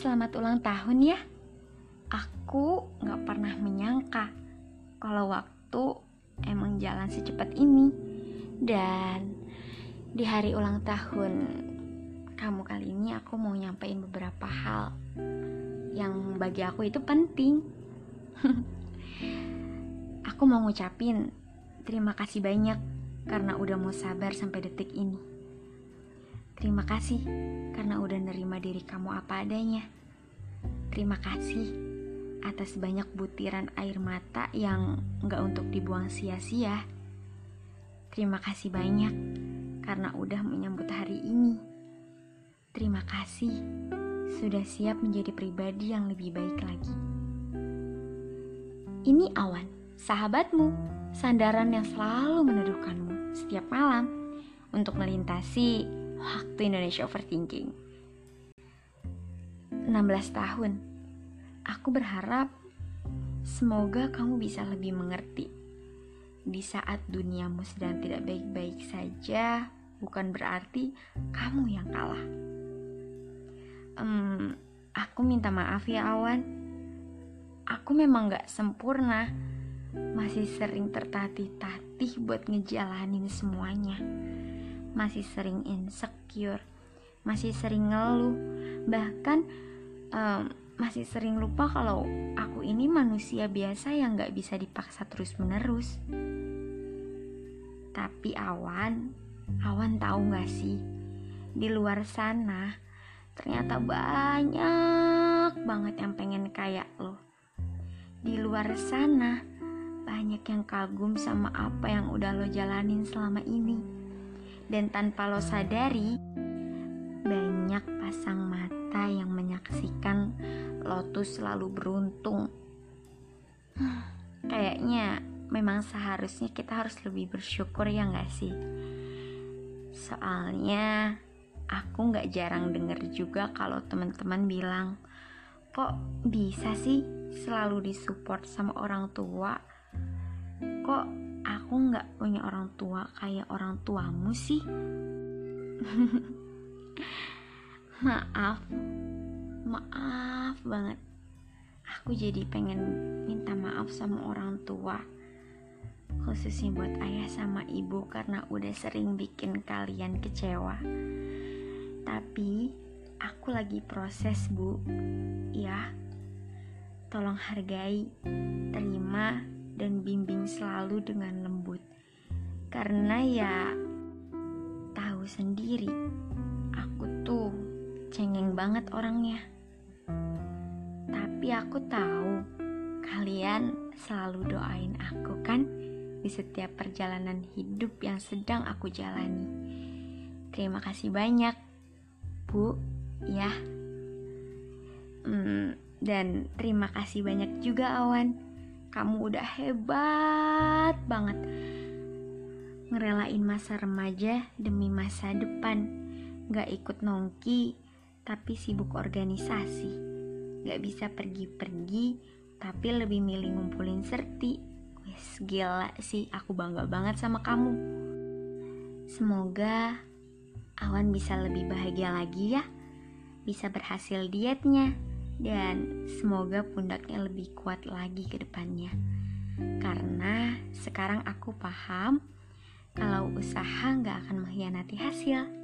Selamat ulang tahun ya. Aku gak pernah menyangka kalau waktu emang jalan secepat ini. Dan di hari ulang tahun kamu kali ini aku mau nyampein beberapa hal yang bagi aku itu penting. aku mau ngucapin terima kasih banyak karena udah mau sabar sampai detik ini. Terima kasih karena udah nerima diri kamu apa adanya. Terima kasih atas banyak butiran air mata yang gak untuk dibuang sia-sia. Terima kasih banyak karena udah menyambut hari ini. Terima kasih sudah siap menjadi pribadi yang lebih baik lagi. Ini Awan, sahabatmu, sandaran yang selalu meneduhkanmu setiap malam untuk melintasi waktu Indonesia Overthinking. 16 tahun. Aku berharap semoga kamu bisa lebih mengerti. Di saat duniamu sedang tidak baik-baik saja, bukan berarti kamu yang kalah. Um, aku minta maaf ya Awan. Aku memang gak sempurna, masih sering tertatih-tatih buat ngejalanin semuanya masih sering insecure, masih sering ngeluh, bahkan um, masih sering lupa kalau aku ini manusia biasa yang gak bisa dipaksa terus-menerus. Tapi awan, awan tahu gak sih, di luar sana ternyata banyak banget yang pengen kayak lo. Di luar sana banyak yang kagum sama apa yang udah lo jalanin selama ini dan tanpa lo sadari, banyak pasang tuh selalu beruntung. Kayaknya memang seharusnya kita harus lebih bersyukur ya gak sih? Soalnya aku gak jarang denger juga kalau teman-teman bilang, kok bisa sih selalu disupport sama orang tua? Kok aku nggak punya orang tua kayak orang tuamu sih maaf maaf banget. Aku jadi pengen minta maaf sama orang tua khususnya buat ayah sama ibu karena udah sering bikin kalian kecewa. Tapi aku lagi proses bu. Ya tolong hargai terima dan bimbing selalu dengan lembut. Karena ya tahu sendiri, cengeng banget orangnya. Tapi aku tahu kalian selalu doain aku kan di setiap perjalanan hidup yang sedang aku jalani. Terima kasih banyak, Bu. Ya. Hmm, dan terima kasih banyak juga Awan kamu udah hebat banget ngerelain masa remaja demi masa depan gak ikut nongki tapi sibuk organisasi. Gak bisa pergi-pergi tapi lebih milih ngumpulin serti. Wes gila sih aku bangga banget sama kamu. Semoga awan bisa lebih bahagia lagi ya. Bisa berhasil dietnya. Dan semoga pundaknya lebih kuat lagi ke depannya. Karena sekarang aku paham kalau usaha nggak akan mengkhianati hasil.